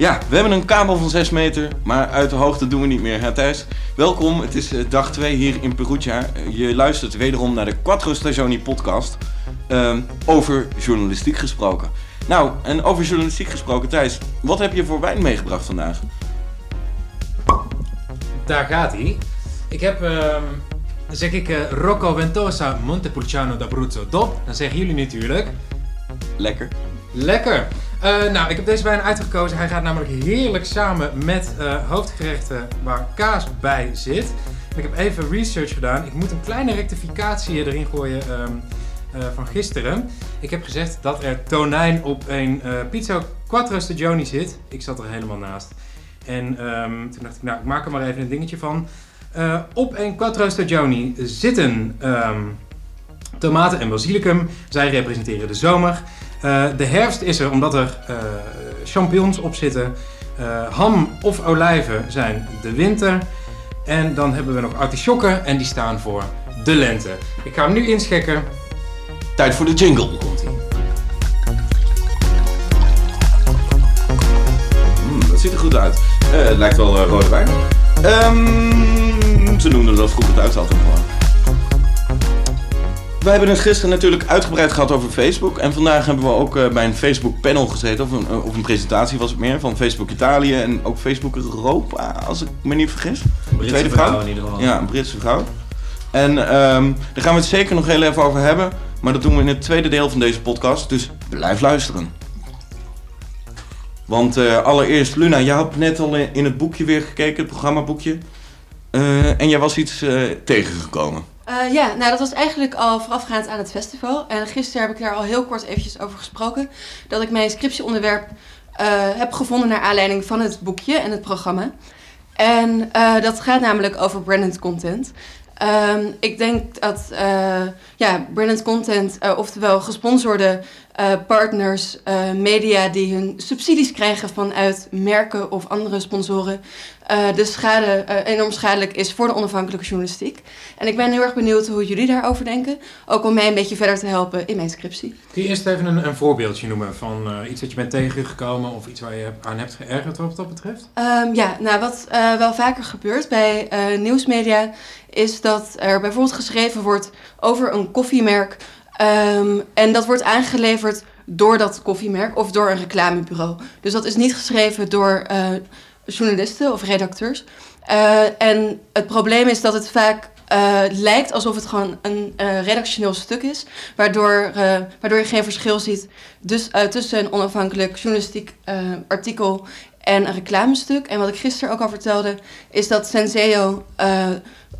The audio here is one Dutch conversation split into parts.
Ja, we hebben een kabel van 6 meter, maar uit de hoogte doen we niet meer. Hè, Thijs, welkom. Het is eh, dag 2 hier in Perugia. Eh, Je luistert wederom naar de Quattro Stagioni podcast. ehm, over journalistiek gesproken. Nou, en over journalistiek gesproken, Thijs, wat heb je voor wijn meegebracht vandaag? Daar gaat hij. Ik heb, ehm, zeg ik eh, Rocco Ventosa Montepulciano d'Abruzzo Dop. Dan zeggen jullie natuurlijk, Lekker. lekker. Eh, nou, ik heb deze wijn uitgekozen. Hij gaat namelijk heerlijk samen met eh, hoofdgerechten waar kaas bij zit. Ik heb even research gedaan. Ik moet een kleine rectificatie erin gooien ehm, eh, van gisteren. Ik heb gezegd dat er tonijn op een pizza quattro stagioni zit. Ik zat er helemaal naast. En ehm, toen dacht ik, nou, ik maak er maar even een dingetje van. Op een quattro stagioni zitten ehm, tomaten en basilicum. Zij representeren de zomer. Eh, de herfst is er omdat er eh, champignons op zitten. Eh, ham of olijven zijn de winter. En dan hebben we nog artisjokken en die staan voor de lente. Ik ga hem nu inschekken. Tijd voor de jingle. Komt-ie. Mm, dat ziet er goed uit. Het lijkt wel rode wijn. Ehm, ze noemden dat vroeger thuis altijd. We hebben het gisteren natuurlijk uitgebreid gehad over Facebook. En vandaag hebben we ook eh, bij een Facebook panel gezeten. Of een, eh, of een presentatie was het meer. Van Facebook Italië en ook Facebook Europa, als ik me niet vergis. Britse tweede vrouw vrouw? in ieder geval. Ja, een Britse vrouw. En ehm, daar gaan we het zeker nog heel even over hebben. Maar dat doen we in het tweede deel van deze podcast. Dus blijf luisteren. Want eh, allereerst, Luna, jij had net al in het boekje weer gekeken, het programmaboekje. En jij was iets tegengekomen. Eh, ja, nou dat was eigenlijk al voorafgaand aan het festival. En gisteren heb ik daar al heel kort eventjes over gesproken. Dat ik mijn scriptieonderwerp eh, heb gevonden naar aanleiding van het boekje en het programma. En eh, dat gaat namelijk over branded content. Ehm, ik denk dat ja, branded content, oftewel gesponsorde partners, media die hun subsidies krijgen vanuit merken of andere sponsoren, eh, de schade eh, enorm schadelijk is voor de onafhankelijke journalistiek. En ik ben heel erg benieuwd hoe jullie daarover denken. Ook om mij een beetje verder te helpen in mijn scriptie. Kun je eerst even een, een voorbeeldje noemen van eh, iets dat je bent tegengekomen of iets waar je aan hebt geërgerd wat dat betreft? Ehm, ja, nou wat wel vaker gebeurt bij nieuwsmedia is dat er bijvoorbeeld geschreven wordt over een koffiemerk. ehm, en dat wordt aangeleverd door dat koffiemerk of door een reclamebureau. Dus dat is niet geschreven door journalisten of redacteurs. Eh, en het probleem is dat het vaak eh, lijkt alsof het gewoon een eh, redactioneel stuk is, waardoor, waardoor je geen verschil ziet dus, tussen een onafhankelijk journalistiek artikel en een reclamestuk. En wat ik gisteren ook al vertelde, is dat Senseo eh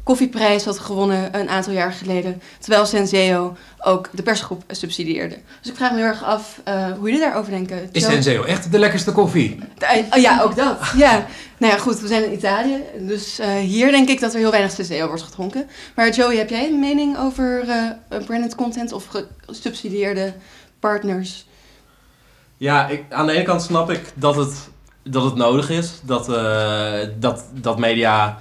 koffieprijs had gewonnen een aantal jaar geleden, terwijl Senseo ook de persgroep subsidieerde. Dus ik vraag me heel erg af eh, hoe jullie daarover denken. Is Joe? Senseo echt de lekkerste koffie? Eh, oh ja, ook dat. Ja. Nou ja, goed, we zijn in Italië. Dus hier denk ik dat er heel weinig Senseo wordt gedronken. Maar Joey, heb jij een mening over branded content of gesubsidieerde partners? Ja, ik, aan de ene kant snap ik dat het, dat het nodig is. Dat, eh, dat, dat media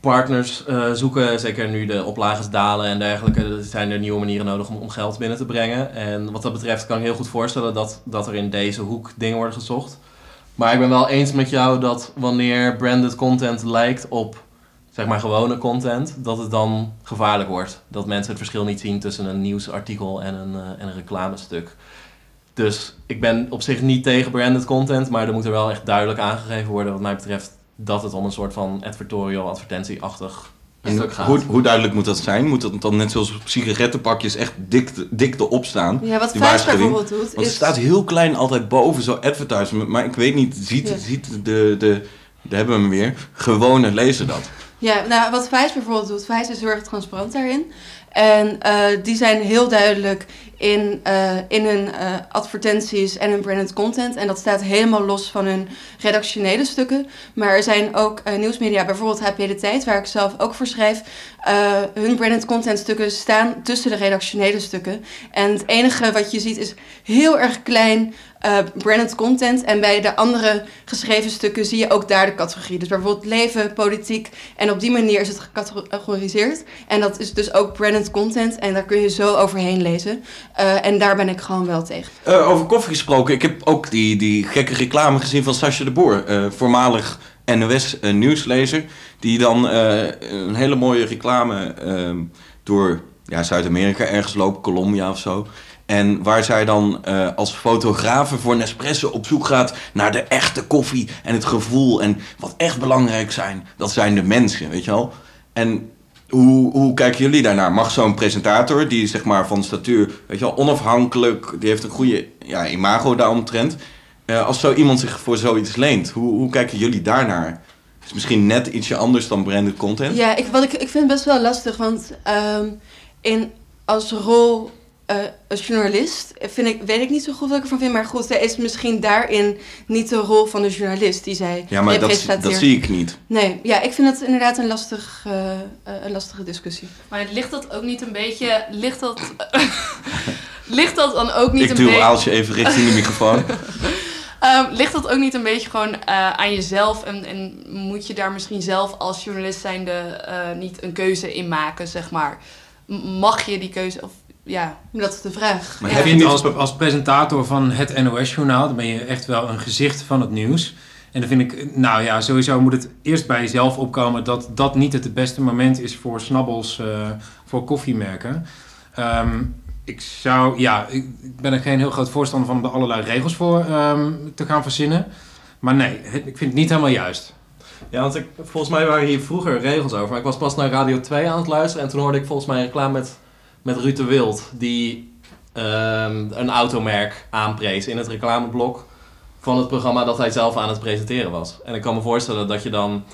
partners eh, zoeken. Zeker nu de oplages dalen en dergelijke. Er zijn er nieuwe manieren nodig om, om geld binnen te brengen. En wat dat betreft kan ik heel goed voorstellen dat, dat er in deze hoek dingen worden gezocht. Maar ik ben wel eens met jou dat wanneer branded content lijkt op zeg maar gewone content, dat het dan gevaarlijk wordt. Dat mensen het verschil niet zien tussen een nieuwsartikel en een, eh, en een reclamestuk. Dus ik ben op zich niet tegen branded content, maar er moet er wel echt duidelijk aangegeven worden, wat mij betreft, dat het om een soort van advertorial, advertentieachtig En stuk gaat. hoe, hoe duidelijk moet dat zijn? Moet dat dan net zoals op sigarettenpakjes echt dik, dik erop staan? Ja, wat Vijs bijvoorbeeld doet, Want is... staat heel klein altijd boven zo advertisement. Maar ik weet niet, ziet, Ja. ziet de, de, daar hebben we hem weer, gewone lezer dat? Ja, nou, wat Vijs bijvoorbeeld doet, Vijs is heel erg transparant daarin. En eh, die zijn heel duidelijk in, eh, in hun eh, advertenties en hun branded content. En dat staat helemaal los van hun redactionele stukken. Maar er zijn ook nieuwsmedia, bijvoorbeeld HP De Tijd, waar ik zelf ook voor schrijf. hun branded content stukken staan tussen de redactionele stukken. En het enige wat je ziet is heel erg klein eh, branded content. En bij de andere geschreven stukken zie je ook daar de categorie. Dus bijvoorbeeld leven, politiek. En op die manier is het gecategoriseerd. En dat is dus ook branded content. En daar kun je zo overheen lezen. Eh, en daar ben ik gewoon wel tegen. Eh, over koffie gesproken, ik heb ook die, die gekke reclame gezien van Sascha de Boer, voormalig NOS-nieuwslezer, die dan een hele mooie reclame ehm, door ja, Zuid-Amerika ergens loopt, Colombia of zo. En waar zij dan eh, als fotografe voor Nespresso op zoek gaat naar de echte koffie en het gevoel. En wat echt belangrijk zijn, dat zijn de mensen, weet je wel. En hoe, hoe kijken jullie daarnaar? Mag zo'n presentator, die zeg maar van statuur, weet je wel, onafhankelijk, die heeft een goede ja, imago daaromtrent. eh als zo iemand zich voor zoiets leent, hoe, hoe kijken jullie daarnaar? Is misschien net ietsje anders dan branded content? Ja, ik, wat ik, ik vind het best wel lastig, want ehm, in, als rol eh, als journalist vind ik, weet ik niet zo goed wat ik ervan vind. Maar goed, zij is misschien daarin niet de rol van de journalist die zij Ja, maar dat, dat zie ik niet. Nee, ja, ik vind het inderdaad een, lastig, eh, eh, een lastige discussie. Maar ligt dat ook niet een beetje... Ligt dat... ligt dat dan ook niet Ik een duw beetje... Aaltje even richting de microfoon. Ehm, ligt dat ook niet een beetje gewoon eh, aan jezelf? En, en moet je daar misschien zelf als journalist zijnde eh niet een keuze in maken, zeg maar? M- Mag je die keuze... Of, ja, Dat is de vraag. Maar heb je als, als presentator van het NOS-journaal, dan ben je echt wel een gezicht van het nieuws. En dan vind ik, nou ja, sowieso moet het eerst bij jezelf opkomen dat dat niet het beste moment is voor snabbels, eh, voor koffiemerken. Ehm, ik zou, ja, ik ben er geen heel groot voorstander van om er allerlei regels voor ehm, te gaan verzinnen. Maar nee, het- ik vind het niet helemaal juist. Ja, want ik, volgens mij waren hier vroeger regels over. Maar ik was pas naar Radio 2 aan het luisteren. En toen hoorde ik volgens mij een reclame met, met Ruud de Wild. Die ehm, een automerk aanprees in het reclameblok van het programma dat hij zelf aan het presenteren was. En ik kan me voorstellen dat je dan,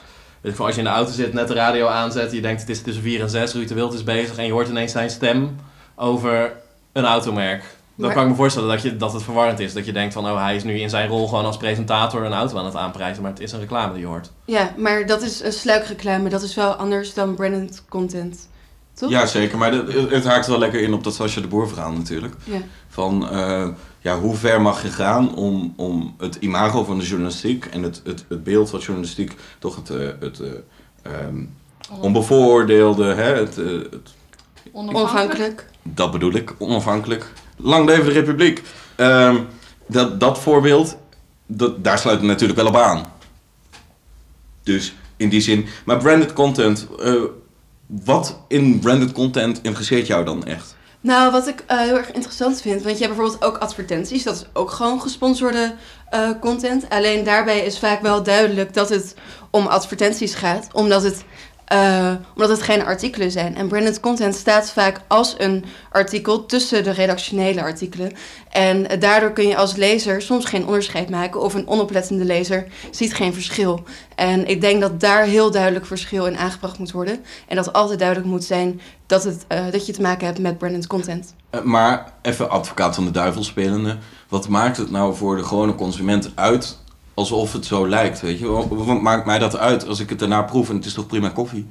weet ik als je in de auto zit, net de radio aanzet. Je denkt het is tussen 4 en 6, Ruud de Wild is bezig. En je hoort ineens zijn stem over een automerk. Dan Maar- kan ik me voorstellen dat, je, dat het verwarrend is. Dat je denkt van, oh, hij is nu in zijn rol gewoon als presentator een auto aan het aanprijzen. Maar het is een reclame die je hoort. Ja, maar dat is een sluikreclame. Dat is wel anders dan branded content. Toch? Ja, zeker. Maar het, haakt wel lekker in op dat Sascha de Boer verhaal natuurlijk. Ja. Van eh, ja, hoe ver mag je gaan om, om het imago van de journalistiek en het, het, het beeld van journalistiek toch het, eh, het eh, ehm, onbevooroordeelde, hè, het, het, Onafhankelijk. dat bedoel ik, onafhankelijk. Lang leven de republiek. Ehm, dat, dat voorbeeld, dat, daar sluit het natuurlijk wel op aan. Dus in die zin. Maar branded content, wat in branded content interesseert jou dan echt? Nou, wat ik eh, heel erg interessant vind, want je hebt bijvoorbeeld ook advertenties, dat is ook gewoon gesponsorde eh, content. Alleen daarbij is vaak wel duidelijk dat het om advertenties gaat, omdat het, eh, omdat het geen artikelen zijn. En branded content staat vaak als een artikel tussen de redactionele artikelen. En daardoor kun je als lezer soms geen onderscheid maken, of een onoplettende lezer ziet geen verschil. En ik denk dat daar heel duidelijk verschil in aangebracht moet worden. En dat altijd duidelijk moet zijn dat, het, eh, dat je te maken hebt met branded content. Eh, maar even advocaat van de duivel spelende. Wat maakt het nou voor de gewone consument uit alsof het zo lijkt? Weet je? Wat maakt mij dat uit als ik het daarna proef en het is toch prima koffie?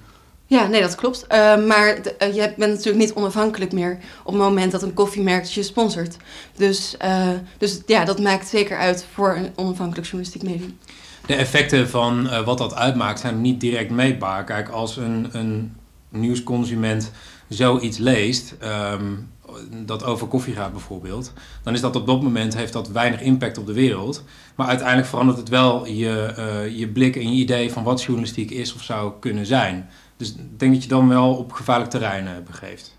Ja, nee, dat klopt. Eh, maar de- eh, je bent natuurlijk niet onafhankelijk meer op het moment dat een koffiemerk je sponsort. Dus, eh, dus ja, dat maakt zeker uit voor een onafhankelijk journalistiek medium. De effecten van eh, wat dat uitmaakt zijn niet direct meetbaar. Kijk, als een, een nieuwsconsument zoiets leest, ehm, dat over koffie gaat bijvoorbeeld, dan is dat op dat moment heeft dat weinig impact op de wereld. Maar uiteindelijk verandert het wel je, eh, je blik en je idee van wat journalistiek is of zou kunnen zijn. Dus ik denk dat je dan wel op gevaarlijk terrein eh, begeeft.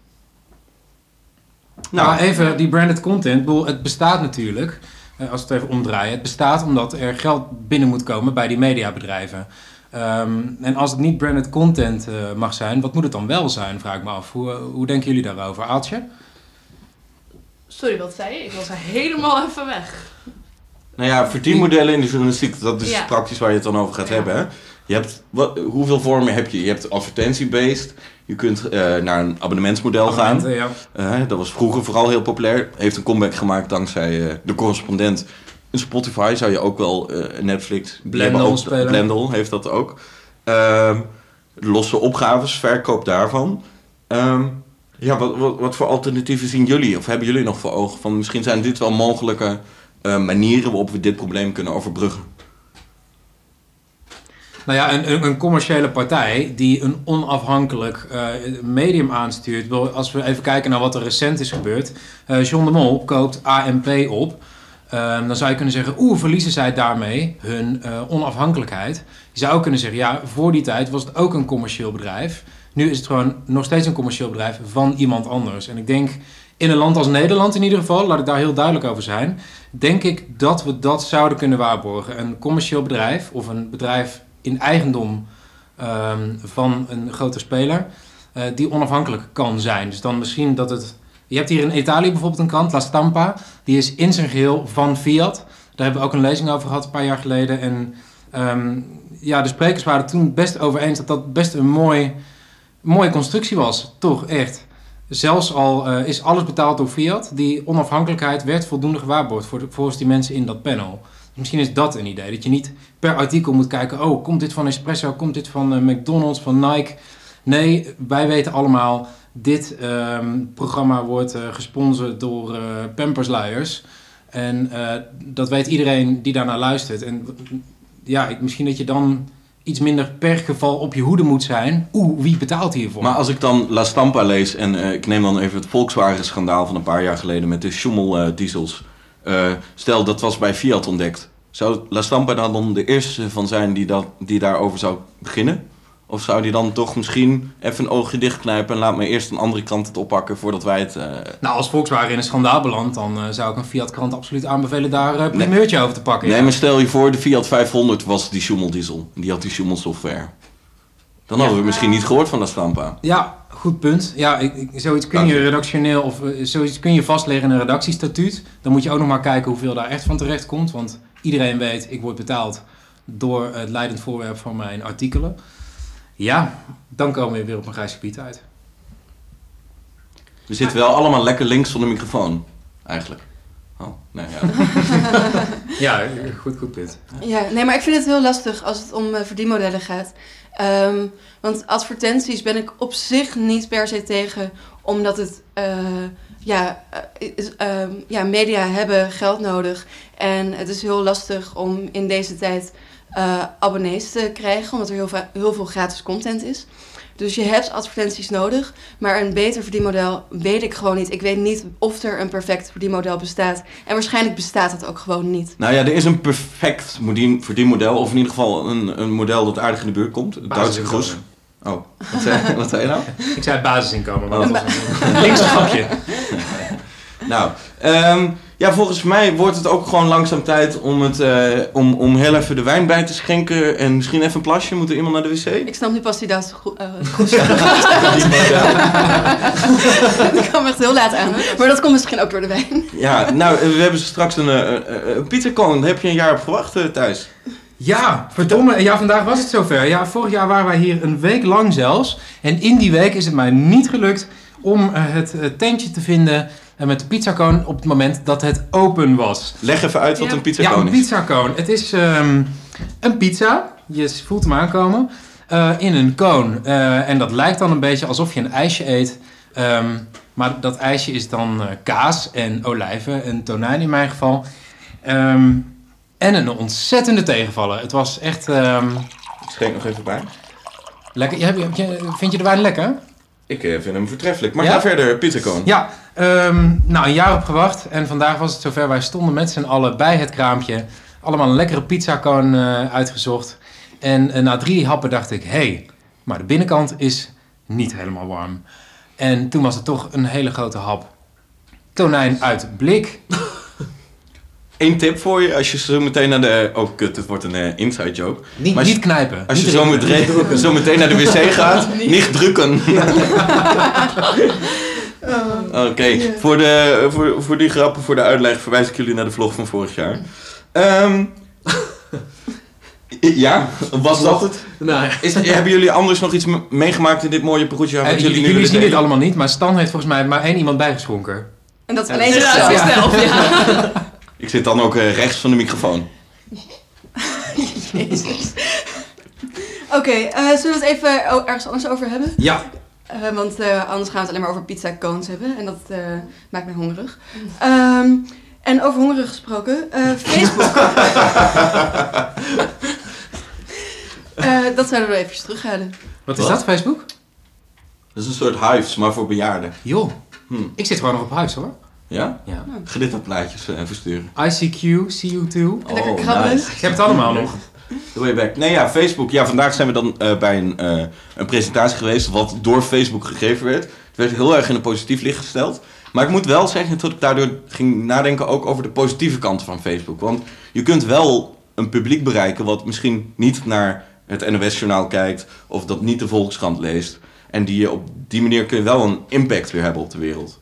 Nou, even die branded content. Het bestaat natuurlijk, eh, als we het even omdraaien. Het bestaat omdat er geld binnen moet komen bij die mediabedrijven. Ehm, en als het niet branded content mag zijn, wat moet het dan wel zijn, vraag ik me af. Hoe, hoe denken jullie daarover, Aaltje? Sorry, wat zei je? Ik was helemaal even weg. Nou ja, verdienmodellen in de journalistiek, dat is Ja. praktisch waar je het dan over gaat Ja. hebben. Hè? Je hebt, wat, hoeveel vormen heb je? Je hebt advertentie-based. Je kunt eh, naar een abonnementsmodel gaan. Ja. Eh, dat was vroeger vooral heel populair. Heeft een comeback gemaakt dankzij eh, de correspondent. In Spotify zou je ook wel eh, Netflix. Blendel hebben ook- spelen. Blendel heeft dat ook. Ehm, losse opgaves, verkoop daarvan. Ehm, ja, wat, wat, wat voor alternatieven zien jullie? Of hebben jullie nog voor ogen? Van misschien zijn dit wel mogelijke eh, manieren waarop we dit probleem kunnen overbruggen. Nou ja, een, een, commerciële partij die een onafhankelijk eh, medium aanstuurt. Als we even kijken naar wat er recent is gebeurd. eh, John de Mol koopt AMP op. Ehm, dan zou je kunnen zeggen, oeh, verliezen zij daarmee hun onafhankelijkheid? Je zou ook kunnen zeggen, ja, voor die tijd was het ook een commercieel bedrijf. Nu is het gewoon nog steeds een commercieel bedrijf van iemand anders. En ik denk, in een land als Nederland in ieder geval, laat ik daar heel duidelijk over zijn, denk ik dat we dat zouden kunnen waarborgen. Een commercieel bedrijf of een bedrijf in eigendom ehm, van een grote speler, eh, die onafhankelijk kan zijn. Dus dan misschien dat het. Je hebt hier in Italië bijvoorbeeld een krant, La Stampa, die is in zijn geheel van Fiat. Daar hebben we ook een lezing over gehad een paar jaar geleden. En ehm, ja, de sprekers waren toen best over eens dat dat best een mooi, mooie constructie was. Toch, echt. Zelfs al eh, is alles betaald door Fiat, die onafhankelijkheid werd voldoende gewaarborgd voor de, volgens die mensen in dat panel. Dus misschien is dat een idee, dat je niet per artikel moet kijken, oh, komt dit van Espresso, komt dit van eh, McDonald's, van Nike? Nee, wij weten allemaal, dit ehm, programma wordt eh, gesponsord door Pampersluiers. En dat weet iedereen die daarnaar luistert. En ja, ik, misschien dat je dan iets minder per geval op je hoede moet zijn. Oeh, wie betaalt hiervoor? Maar als ik dan La Stampa lees en eh, ik neem dan even het Volkswagen-schandaal van een paar jaar geleden met de Schummel-diesels. Eh, stel, dat was bij Fiat ontdekt. Zou La Stampa dan de eerste van zijn die, dat, die daarover zou beginnen? Of zou die dan toch misschien even een oogje dichtknijpen en laat me eerst een andere krant het oppakken voordat wij het... eh, Nou, als Volkswagen in een schandaal belandt, dan eh, zou ik een Fiat-krant absoluut aanbevelen daar een primeurtje over te pakken. Nee, ja. maar stel je voor, de Fiat 500 was die Schummel-diesel. Die had die Schummel-software. Dan Ja. hadden we misschien niet gehoord van La Stampa. Ja, goed punt. Ja, ik, ik- zoiets kun je redactioneel of eh, zoiets kun je vastleggen in een redactiestatuut. Dan moet je ook nog maar kijken hoeveel daar echt van terecht komt. Want iedereen weet, ik word betaald door het leidend voorwerp van mijn artikelen. Ja, dan komen we weer op een grijs gebied uit. We zitten wel allemaal lekker links van de microfoon. Eigenlijk. Oh, nee, ja. Ja, goed, goed punt. Ja, nee, maar ik vind het heel lastig als het om eh, verdienmodellen gaat. Ehm, want advertenties ben ik op zich niet per se tegen, omdat het, eh, ja, eh, ehm, ja, media hebben geld nodig. En het is heel lastig om in deze tijd eh, abonnees te krijgen, omdat er heel, heel veel gratis content is. Dus je hebt advertenties nodig, maar een beter verdienmodel weet ik gewoon niet. Ik weet niet of er een perfect verdienmodel bestaat. En waarschijnlijk bestaat het ook gewoon niet. Nou ja, er is een perfect verdienmodel. Of in ieder geval een, een model dat aardig in de buurt komt. Het Duitse Groes. Oh, wat zei, wat zei je nou? Ik zei het basisinkomen, maar Oh. dat was een links grapje. Nou, ehm, ja, volgens mij wordt het ook gewoon langzaam tijd om, het, eh, om, om heel even de wijn bij te schenken. En misschien even een plasje. Moet er iemand naar de wc? Ik snap nu pas die Duitse gro- eh, groes. dat kwam echt heel laat aan. Maar dat komt misschien ook door de wijn. Ja, nou, eh, we hebben straks een, uh, een pizzakoning. Daar heb je een jaar op gewacht, eh, Thijs. Ja, verdomme. Ja, vandaag was het zover. Ja, vorig jaar waren wij hier een week lang zelfs. En in die week is het mij niet gelukt om eh, het eh, tentje te vinden eh, met de pizzakoon op het moment dat het open was. Leg even uit wat Ja. een Ja, pizzakoning een is. pizzakoon. Het is ehm, een pizza. Je voelt hem aankomen. eh, in een koon. Eh, en dat lijkt dan een beetje alsof je een ijsje eet. Ehm, maar dat ijsje is dan eh, kaas en olijven en tonijn in mijn geval. Ehm, en een ontzettende tegenvaller. Het was echt ehm, Ik schenk nog even bij. lekker. Heb je- heb je- vind je de wijn lekker? Ik eh, vind hem voortreffelijk. Maar Ja? ga verder, pizzakoon. Ja, ehm, nou een jaar op gewacht. En vandaag was het zover. Wij stonden met z'n allen bij het kraampje. Allemaal een lekkere pizzakoon eh uitgezocht. En eh, na drie happen dacht ik, hé, hey, maar de binnenkant is niet helemaal warm. En toen was het toch een hele grote hap. Tonijn uit blik. Eén tip voor je, als je zo meteen naar de... Oh, kut, het wordt een eh, inside joke. Niet, Maar als niet knijpen. Als je niet zo meteen, zo meteen naar de wc gaat, niet drukken. Oké, voor, de, voor, voor die grappen, voor de uitleg, verwijs ik jullie naar de vlog van vorig jaar. Ehm, ja, was dat het? Nou, Is, hebben jullie anders nog iets me- meegemaakt in dit mooie Perugia? Eh, wat jullie zien dit delen? allemaal niet, maar Stan heeft volgens mij maar één iemand bijgeschonken. En dat is alleen zichzelf, ja. Ik zit dan ook eh, rechts van de microfoon. Jezus. Oké, eh, zullen we het even ergens anders over hebben? Ja, Eh, want eh, anders gaan we het alleen maar over pizza cones hebben. En dat eh, maakt mij hongerig. Ehm, en over hongerig gesproken. eh, Facebook. Eh, dat zouden we even terughalen. Wat is Wat? dat, Facebook? Dat is een soort hives, maar voor bejaarden. Joh, Hm. ik zit gewoon nog op huis hoor. Ja? Ja. Glitterplaatjes eh, versturen. ICQ, CU2. Lekker Oh, nice. Ik heb het allemaal nog. The way back. Nee, ja, Facebook. Ja, vandaag zijn we dan eh, bij een, eh, een presentatie geweest wat door Facebook gegeven werd. Het werd heel erg in een positief licht gesteld. Maar ik moet wel zeggen dat ik daardoor ging nadenken ook over de positieve kanten van Facebook. Want je kunt wel een publiek bereiken wat misschien niet naar het NOS-journaal kijkt of dat niet de Volkskrant leest. En die je op die manier kun je wel een impact weer hebben op de wereld.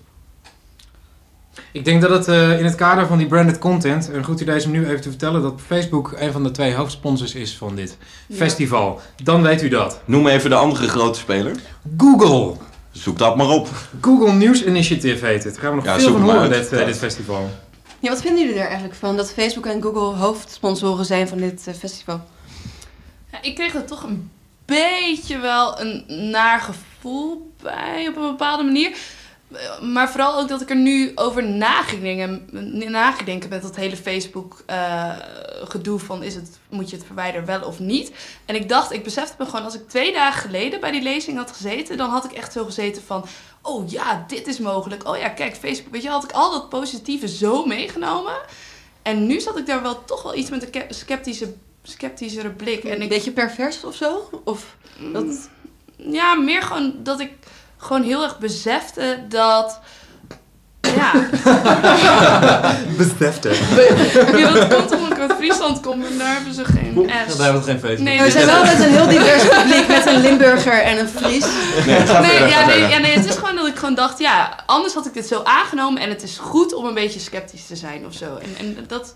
Ik denk dat het eh, in het kader van die branded content een goed idee is om nu even te vertellen dat Facebook een van de twee hoofdsponsors is van dit Ja. festival. Dan weet u dat. Noem even de andere grote speler. Google. Zoek dat maar op. Google News Initiative heet het. Daar gaan we nog Ja, veel van horen dit, eh, Ja. dit festival. Ja, wat vinden jullie er eigenlijk van dat Facebook en Google hoofdsponsoren zijn van dit eh, festival? Ja, ik kreeg er toch een beetje wel een naar gevoel bij op een bepaalde manier. Maar vooral ook dat ik er nu over na ging denken, na ging denken met dat hele Facebook eh, gedoe van is het, moet je het verwijderen wel of niet. En ik dacht, ik besefte me gewoon als ik twee dagen geleden bij die lezing had gezeten, dan had ik echt zo gezeten van, oh ja, dit is mogelijk. Oh ja, kijk, Facebook, weet je, had ik al dat positieve zo meegenomen. En nu zat ik daar wel toch wel iets met een sceptische, sceptischere blik. En Een ik, beetje pervers of zo? Of dat... ja, meer gewoon dat ik gewoon heel erg besefte dat. Ja, Besefte. ja dat komt omdat ik uit Friesland kom en daar hebben ze geen S. hebben we geen Facebook. Nee, We dit zijn wel met een heel divers publiek, met een Limburger en een Fries. Nee, verder, ja, nee, ja, nee, het is gewoon dat ik gewoon dacht, ja, anders had ik dit zo aangenomen en het is goed om een beetje sceptisch te zijn of zo. En, en dat,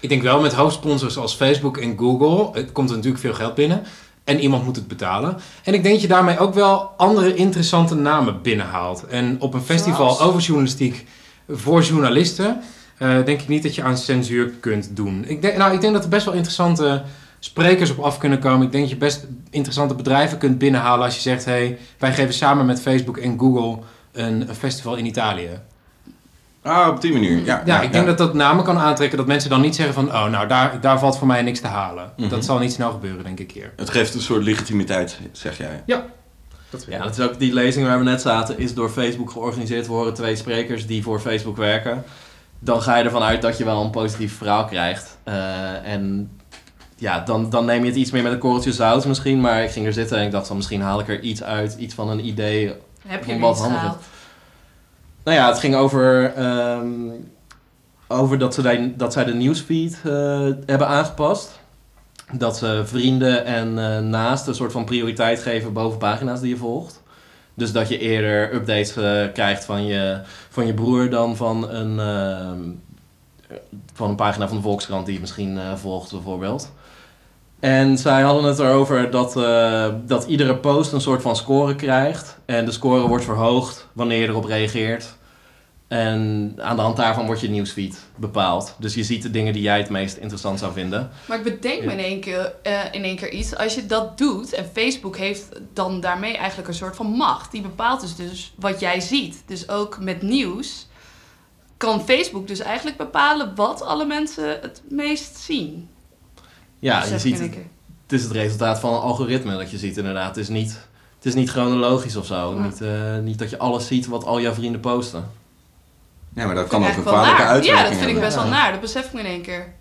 Ik denk wel met hoofdsponsors als Facebook en Google, het komt er natuurlijk veel geld binnen. En iemand moet het betalen. En ik denk dat je daarmee ook wel andere interessante namen binnenhaalt. En op een festival Zoals? over journalistiek voor journalisten, eh, denk ik niet dat je aan censuur kunt doen. Ik denk, nou, ik denk dat er best wel interessante sprekers op af kunnen komen. Ik denk dat je best interessante bedrijven kunt binnenhalen als je zegt: hé, hey, wij geven samen met Facebook en Google een, een festival in Italië. Ah, op die manier. Ja, Ja, ik denk dat dat namen kan aantrekken dat mensen dan niet zeggen van, oh nou, daar, daar valt voor mij niks te halen. Mhm. Dat zal niet snel gebeuren, denk ik hier. Het geeft een soort legitimiteit, zeg jij. Dat Ja, dat is ook die lezing waar we net zaten, is door Facebook georganiseerd. We horen twee sprekers die voor Facebook werken. Dan ga je ervan uit dat je wel een positief verhaal krijgt. Eh, en ja, dan, dan neem je het iets meer met een korreltje zout misschien. Maar ik ging er zitten en ik dacht van misschien haal ik er iets uit, iets van een idee. heb je Wat er iets handiger. gehaald. Nou ja, het ging over, ehm, over dat, ze dat zij de nieuwsfeed eh, hebben aangepast. Dat ze vrienden en eh naasten een soort van prioriteit geven boven pagina's die je volgt. Dus dat je eerder updates eh, krijgt van je, van je broer dan van een, ehm, van een pagina van de Volkskrant die je misschien volgt bijvoorbeeld. En zij hadden het erover dat, dat iedere post een soort van score krijgt. En de score wordt verhoogd wanneer je erop reageert. En aan de hand daarvan wordt je nieuwsfeed bepaald. Dus je ziet de dingen die jij het meest interessant zou vinden. Maar ik bedenk me in één, keer, eh, in één keer iets. Als je dat doet, en Facebook heeft dan daarmee eigenlijk een soort van macht. Die bepaalt dus, dus wat jij ziet. Dus ook met nieuws kan Facebook dus eigenlijk bepalen wat alle mensen het meest zien. Ja, je ziet het, is het resultaat van een algoritme dat je ziet inderdaad. Het is niet, het is niet chronologisch of zo. Ja. Niet, eh, niet dat je alles ziet wat al jouw vrienden posten. Ja, maar dat kan ook een eigenlijk wel kwalijke naar. uitwerking Ja, dat vind ik best wel naar. Dat besef ik me in één keer.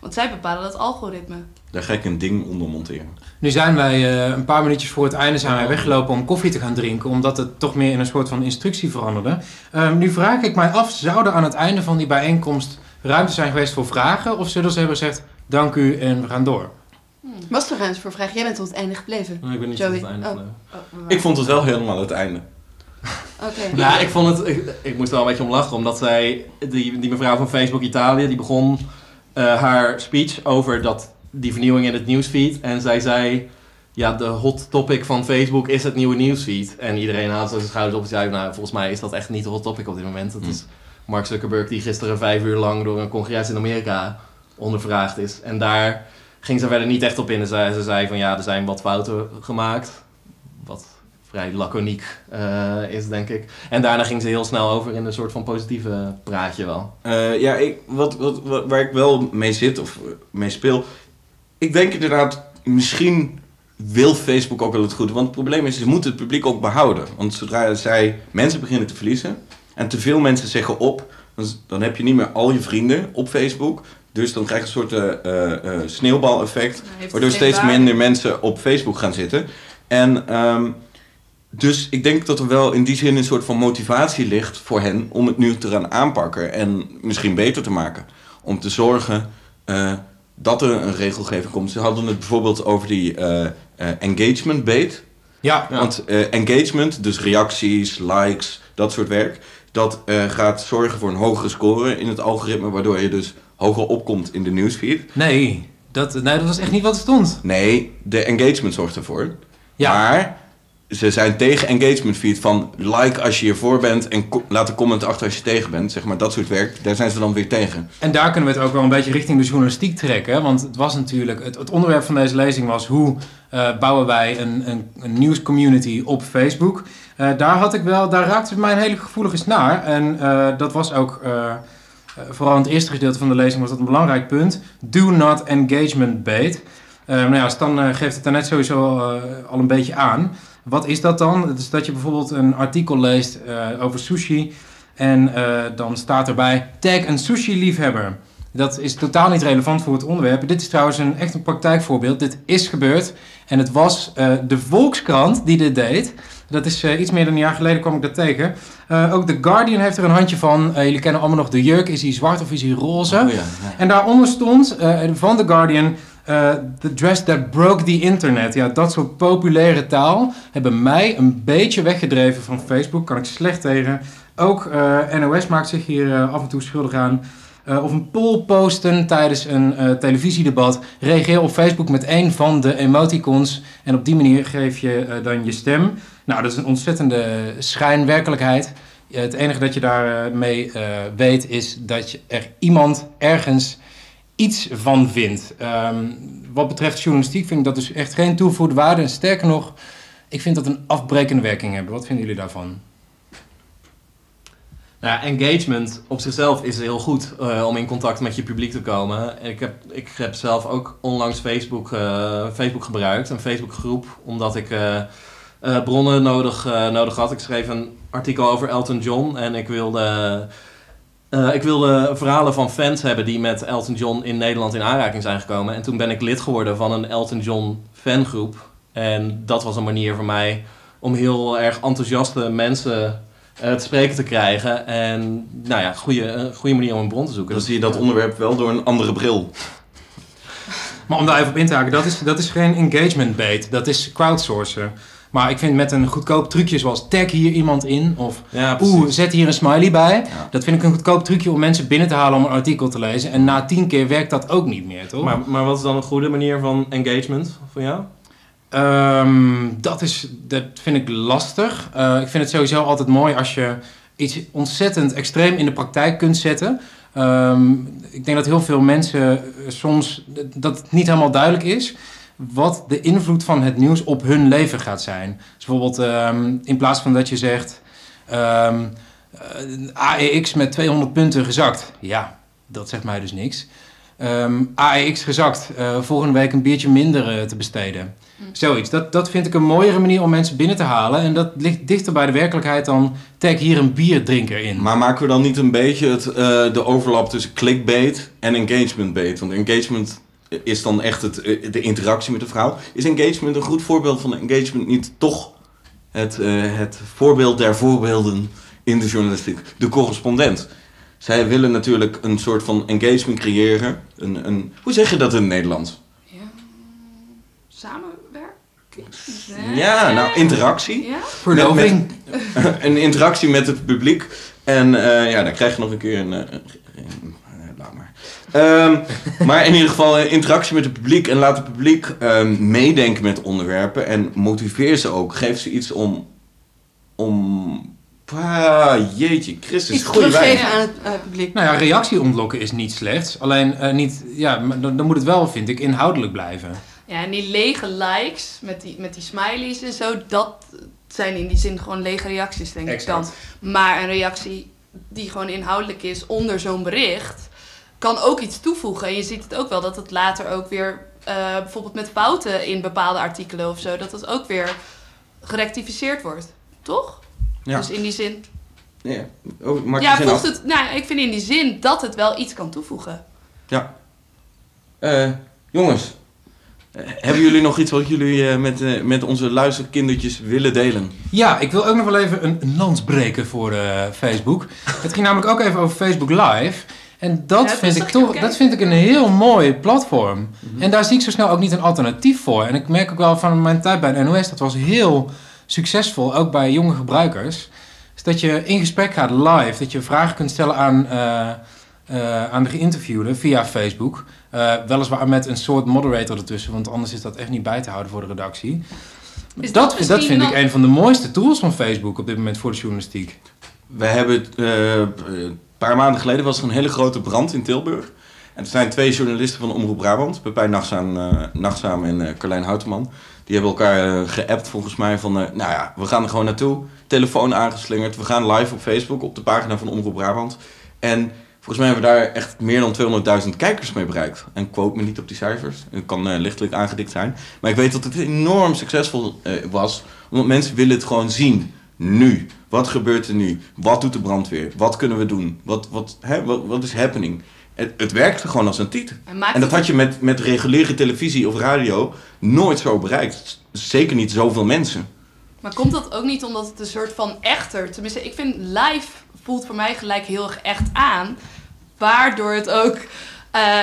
Want zij bepalen dat algoritme. Daar ga ik een ding onder monteren. Nu zijn wij eh, een paar minuutjes voor het einde zijn wij weggelopen om koffie te gaan drinken, omdat het toch meer in een soort van instructie veranderde. Ehm, nu vraag ik mij af, zou er aan het einde van die bijeenkomst ruimte zijn geweest voor vragen? Of zullen ze hebben gezegd, dank u en we gaan door? Was er ruimte voor vragen? Jij bent tot het einde gebleven. Ik ben niet Joey. tot het einde Oh. Oh, Ik vond het wel helemaal het einde. Oké. Nou, ik vond het. Ik, ik moest er wel een beetje om lachen, omdat zij. Die, die mevrouw van Facebook Italië, die begon eh, haar speech over dat, die vernieuwing in het nieuwsfeed. En zij zei. Ja, de hot topic van Facebook is het nieuwe nieuwsfeed. En iedereen haalde zo zijn schouders op en zei: Nou, volgens mij is dat echt niet de hot topic op dit moment. Dat Hm. is Mark Zuckerberg, die gisteren vijf uur lang door een congres in Amerika ondervraagd is. En daar ging ze verder niet echt op in. En Ze, ze zei van ja, er zijn wat fouten gemaakt. Vrij laconiek eh, is, denk ik. En daarna ging ze heel snel over in een soort van positieve praatje wel. Eh, ja, ik, wat, wat, wat- waar ik wel mee zit of eh, mee speel. Ik denk inderdaad, misschien wil Facebook ook wel het goede. Want het probleem is, ze moeten het publiek ook behouden. Want zodra zij mensen beginnen te verliezen en te veel mensen zeggen op, dan, dan heb je niet meer al je vrienden op Facebook. Dus dan krijg je een soort eh, eh, eh, sneeuwbaleffect. Waardoor steeds minder mensen op Facebook gaan zitten. En ehm, dus ik denk dat er wel in die zin een soort van motivatie ligt voor hen om het nu te gaan aanpakken en misschien beter te maken. Om te zorgen eh, dat er een regelgeving komt. Ze hadden het bijvoorbeeld over die eh, eh, engagement bait. Ja, Ja. Want eh, engagement, dus reacties, likes, dat soort werk, dat eh, gaat zorgen voor een hogere score in het algoritme, waardoor je dus hoger opkomt in de newsfeed. nee dat, nee, dat was echt niet wat er stond. Nee, de engagement zorgt ervoor. Ja, Maar ze zijn tegen engagement feed van like als je hiervoor bent en laat een comment achter als je tegen bent. Zeg maar dat soort werk, daar zijn ze dan weer tegen. En daar kunnen we het ook wel een beetje richting de journalistiek trekken. Want het was natuurlijk, het, het onderwerp van deze lezing was hoe eh, bouwen wij een, een, een nieuwscommunity op Facebook. Eh, daar had ik wel, daar raakte het mij een hele gevoelige snaar. En eh, dat was ook, vooral in het eerste gedeelte van de lezing was dat een belangrijk punt. Do not engagement bait. Nou ja, Stan geeft het daarnet sowieso al een beetje aan. Wat is dat dan? Het is dat je bijvoorbeeld een artikel leest eh, over sushi. En eh, dan staat erbij tag een sushi-liefhebber. Dat is totaal niet relevant voor het onderwerp. Dit is trouwens een, echt een praktijkvoorbeeld. Dit is gebeurd. En het was eh, de Volkskrant die dit deed. Dat is iets meer dan een jaar geleden kwam ik dat tegen. Ook The Guardian heeft er een handje van. Jullie kennen allemaal nog de jurk. Is hij zwart of is hij roze? Oh ja, ja. En daaronder stond van The Guardian... eh, the dress that broke the internet. Ja, dat soort populaire taal hebben mij een beetje weggedreven van Facebook. Kan ik slecht tegen. Ook eh, NOS maakt zich hier eh, af en toe schuldig aan. Of een poll posten tijdens een televisiedebat. Reageer op Facebook met een van de emoticons. En op die manier geef je dan je stem. Nou, dat is een ontzettende schijnwerkelijkheid. Het enige dat je daarmee mee weet is dat je er iemand ergens iets van vindt. Ehm, wat betreft journalistiek vind ik dat dus echt geen toegevoegde waarde. En sterker nog, ik vind dat een afbrekende werking hebben. Wat vinden jullie daarvan? Nou engagement op zichzelf is heel goed eh, om in contact met je publiek te komen. En Ik heb, ik heb zelf ook onlangs Facebook, eh, Facebook gebruikt, een Facebookgroep, omdat ik eh, bronnen nodig, nodig had. Ik schreef een artikel over Elton John en ik wilde, eh, ik wilde verhalen van fans hebben die met Elton John in Nederland in aanraking zijn gekomen. En toen ben ik lid geworden van een Elton John fangroep. En dat was een manier voor mij om heel erg enthousiaste mensen eh, te spreken te krijgen. En nou ja, goede, een goede manier om een bron te zoeken. Dan zie je dat onderwerp wel door een andere bril. Maar om daar even op in te haken, dat is, dat is geen engagement bait. Dat is crowdsourcen. Maar ik vind met een goedkoop trucje zoals tag hier iemand in. Of Ja, oeh, zet hier een smiley bij. Ja. Dat vind ik een goedkoop trucje om mensen binnen te halen om een artikel te lezen. En na tien keer werkt dat ook niet meer, toch? Maar, maar wat is dan een goede manier van engagement voor jou? Ehm, dat, is, dat vind ik lastig. Eh, ik vind het sowieso altijd mooi als je iets ontzettend extreem in de praktijk kunt zetten. Ehm, ik denk dat heel veel mensen eh, soms dat het niet helemaal duidelijk is wat de invloed van het nieuws op hun leven gaat zijn. Dus bijvoorbeeld ehm, in plaats van dat je zegt ehm, eh, AEX met 200 punten gezakt. Ja, dat zegt mij dus niks. Ehm AEX gezakt, eh, volgende week een biertje minder eh, te besteden. Hm. Zoiets. Dat, dat vind ik een mooiere manier om mensen binnen te halen. En dat ligt dichter bij de werkelijkheid dan tag hier een bierdrinker in. Maar maken we dan niet een beetje het, eh, de overlap tussen clickbait en engagement bait? Want engagement is dan echt het, eh, de interactie met de vrouw. Is engagement een goed voorbeeld van engagement niet toch het, eh, het voorbeeld der voorbeelden in de journalistiek? De correspondent. Zij willen natuurlijk een soort van engagement creëren. Een, een, hoe zeg je dat in het Nederlands? Ja. Samenwerking? Ja, nou, interactie. Ja? Verloving. een interactie met het publiek. En eh, ja, dan krijg je nog een keer een. een- eh, maar. Ehm, maar in ieder geval een interactie met het publiek. En laat het publiek ehm, meedenken met onderwerpen. En motiveer ze ook. Geef ze iets om. om ah, jeetje, Christus, Iets goede teruggeven aan het eh, publiek. Nou ja, reactie ontlokken is niet slecht. Alleen eh, niet, ja, maar dan, dan moet het wel, vind ik, inhoudelijk blijven. Ja, en die lege likes met die, met die smileys en zo, dat zijn in die zin gewoon lege reacties, denk ik dan. Maar een reactie die gewoon inhoudelijk is onder zo'n bericht, kan ook iets toevoegen. En je ziet het ook wel dat het later ook weer eh, bijvoorbeeld met fouten in bepaalde artikelen of zo, dat dat ook weer gerectificeerd wordt. Toch? Ja. Dus in die zin. Ja, oh, ja, voegt het. Nou, ik vind in die zin dat het wel iets kan toevoegen. Eh, jongens, eh, hebben jullie nog iets wat jullie eh, met, met onze luisterkindertjes willen delen? Ja, ik wil ook nog wel even een, lans breken voor eh, Facebook. Het ging namelijk ook even over Facebook Live. En dat, Ja, vind ik toch, dat vind ik een heel mooi platform. Mhm. En daar zie ik zo snel ook niet een alternatief voor. En ik merk ook wel van mijn tijd bij de NOS, dat was heel succesvol, ook bij jonge gebruikers. Is dat je in gesprek gaat live, dat je vragen kunt stellen aan, eh, eh, aan de geïnterviewde via Facebook. Eh, weliswaar met een soort moderator ertussen, want anders is dat echt niet bij te houden voor de redactie. Is dat, dat vind ik een van de mooiste tools van Facebook op dit moment voor de journalistiek. We hebben eh, paar maanden geleden was er een hele grote brand in Tilburg. En er zijn twee journalisten van Omroep Brabant, Pepijn Nachtzaam, eh, en eh Carlijn Houteman. Die hebben elkaar eh, geappt volgens mij van, nou ja, we gaan er gewoon naartoe. Telefoon aangeslingerd, we gaan live op Facebook, op de pagina van Omroep Brabant. En volgens mij hebben we daar echt meer dan 200.000 kijkers mee bereikt. En quote me niet op die cijfers, het kan lichtelijk aangedikt zijn. Maar ik weet dat het enorm succesvol was, omdat mensen willen het gewoon zien. Nu. Wat gebeurt er nu? Wat doet de brandweer? Wat kunnen we doen? Wat, wat, hè, wat, wat is happening? Het, het werkte gewoon als een titel. En, dat had je met, met reguliere televisie of radio nooit zo bereikt. Zeker niet zoveel mensen. Maar komt dat ook niet omdat het een soort van echter... Tenminste, ik vind live voelt voor mij gelijk heel erg echt aan. Waardoor het ook eh,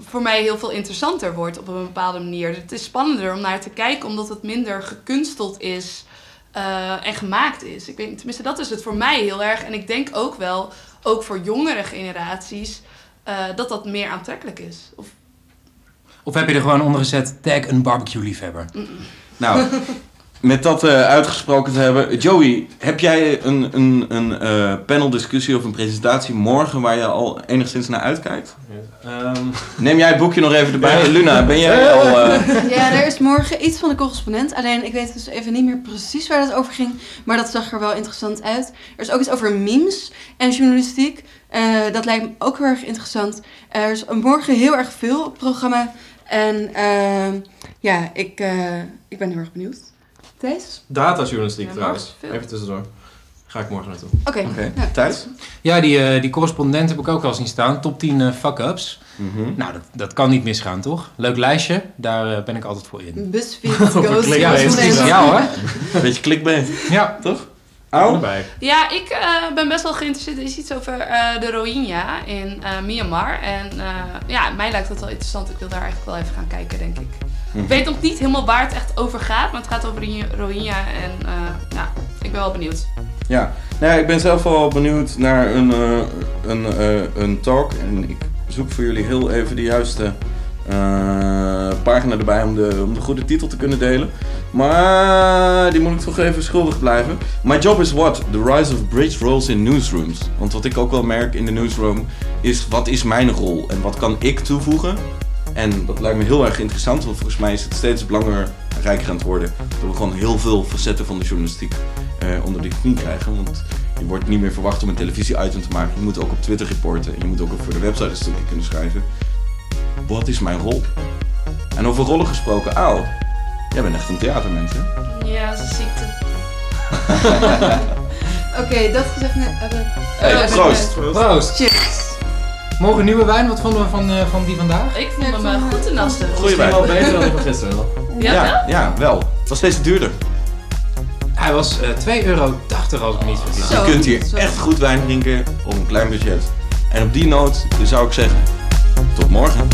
voor mij heel veel interessanter wordt op een bepaalde manier. Het is spannender om naar te kijken omdat het minder gekunsteld is eh, en gemaakt is. Ik weet, tenminste, dat is het voor mij heel erg. En ik denk ook wel, ook voor jongere generaties... eh, dat dat meer aantrekkelijk is. Of, Of heb je er gewoon onder gezet, tag een barbecue liefhebber? Nou, met dat eh, uitgesproken te hebben. Joey, heb jij een, een, een eh, paneldiscussie of een presentatie morgen waar je al enigszins naar uitkijkt? Ehm, Neem jij het boekje nog even erbij. Luna, ben jij al... eh, Ja, er is morgen iets van de correspondent. Alleen ik weet dus even niet meer precies waar dat over ging. Maar dat zag er wel interessant uit. Er is ook iets over memes en journalistiek. Eh, dat lijkt me ook heel erg interessant. Er is morgen heel erg veel op het programma. En ehm, ja, ik, eh, ik ben heel erg benieuwd. Thijs? datajournalistiek Ja, trouwens. Even tussendoor. Ga ik morgen naartoe. Oké. Oké, Ja. Thijs? Ja, die, eh, die correspondent heb ik ook al zien staan. Top 10 eh, fuck-ups. Mhm. Nou, dat, dat kan niet misgaan, toch? Leuk lijstje. Daar eh, ben ik altijd voor in. BuzzFeed Ghost. Ja, ja hoor. Een beetje clickbait, Ja. toch? Au? Ja, ik eh, ben best wel geïnteresseerd. Er is iets over eh, de Rohingya in eh, Myanmar. En eh, ja, mij lijkt dat wel interessant. Ik wil daar eigenlijk wel even gaan kijken, denk ik. Mhm. Ik weet nog niet helemaal waar het echt over gaat, maar het gaat over Rohingya. En ja, ik ben wel benieuwd. Ja, nou ja, ik ben zelf wel benieuwd naar een, eh, een, eh, een talk. En ik zoek voor jullie heel even de juiste pagina erbij om de, om de goede titel te kunnen delen. Maar die moet ik toch even schuldig blijven. My job is what? The rise of bridge roles in newsrooms. Want wat ik ook wel merk in de newsroom is wat is mijn rol en wat kan ik toevoegen? En dat lijkt me heel erg interessant, want volgens mij is het steeds belangrijker aan het worden. Dat we gewoon heel veel facetten van de journalistiek eh, onder de knie krijgen. Want je wordt niet meer verwacht om een televisie-item te maken. Je moet ook op Twitter reporten. Je moet ook voor de website een stukje kunnen schrijven. Wat is mijn rol? En over rollen gesproken, Aal. Jij bent echt een theatermens, hè? Ja, dat is een ziekte. Oké, dat gezegd net. Hey, proost. Proost. Cheers. Morgen nieuwe wijn. Wat vonden we van, eh, van die vandaag? Ik vond hem vond, goed te eh, nassen. Goeie wijn. wel beter dan die van gisteren. wel. Ja, wel? ja, ja, wel. Het was steeds duurder. Hij was eh 2,80 euro als ik me niet vergis. Je kunt hier zo. echt goed wijn drinken op een klein budget. En op die noot zou ik zeggen, tot morgen.